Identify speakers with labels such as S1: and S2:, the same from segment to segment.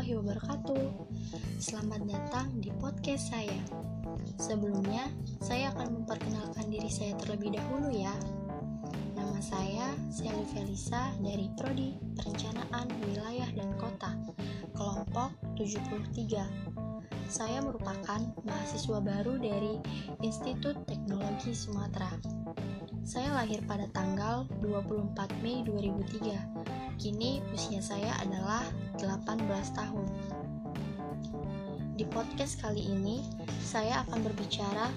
S1: warahmatullahi wabarakatuh. Selamat datang di podcast saya. Sebelumnya, saya akan memperkenalkan diri saya terlebih dahulu ya. Nama saya Sally Felisa dari Prodi Perencanaan Wilayah dan Kota, kelompok 73. Saya merupakan mahasiswa baru dari Institut Teknologi Sumatera. Saya lahir pada tanggal 24 Mei 2003 Kini usia saya adalah 18 tahun. Di podcast kali ini, saya akan berbicara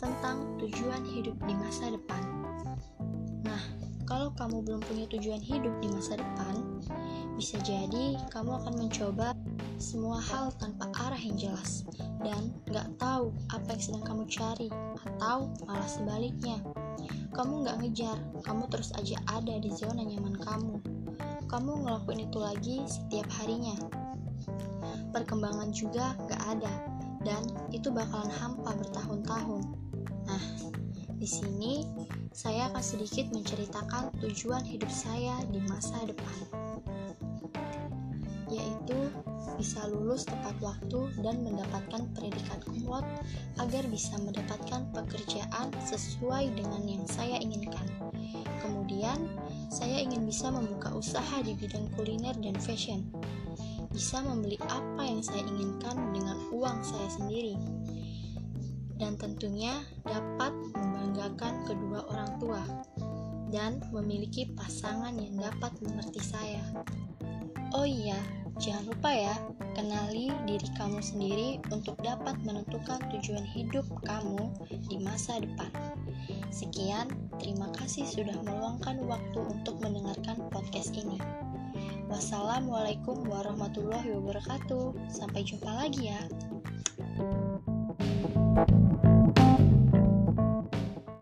S1: tentang tujuan hidup di masa depan. Nah, kalau kamu belum punya tujuan hidup di masa depan, bisa jadi kamu akan mencoba semua hal tanpa arah yang jelas dan gak apa yang sedang kamu cari atau malah sebaliknya. Kamu gak ngejar, kamu terus aja ada di zona nyaman kamu kamu ngelakuin itu lagi setiap harinya. Perkembangan juga gak ada, dan itu bakalan hampa bertahun-tahun. Nah, di sini saya akan sedikit menceritakan tujuan hidup saya di masa depan, bisa lulus tepat waktu dan mendapatkan predikat kumlot agar bisa mendapatkan pekerjaan sesuai dengan yang saya inginkan. Kemudian, saya ingin bisa membuka usaha di bidang kuliner dan fashion. Bisa membeli apa yang saya inginkan dengan uang saya sendiri. Dan tentunya dapat membanggakan kedua orang tua dan memiliki pasangan yang dapat mengerti saya. Oh iya, jangan lupa ya, kenali diri kamu sendiri untuk dapat menentukan tujuan hidup kamu di masa depan. Sekian, terima kasih sudah meluangkan waktu untuk mendengarkan podcast ini. Wassalamualaikum warahmatullahi wabarakatuh. Sampai jumpa lagi ya. thank you